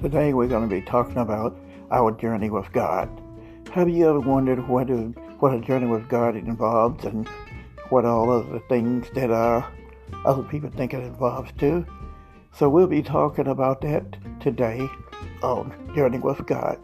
Today we're going to be talking about our journey with God. Have you ever wondered what a journey with God involves and what all of the things that uh, other people think it involves too? So we'll be talking about that today on Journey with God.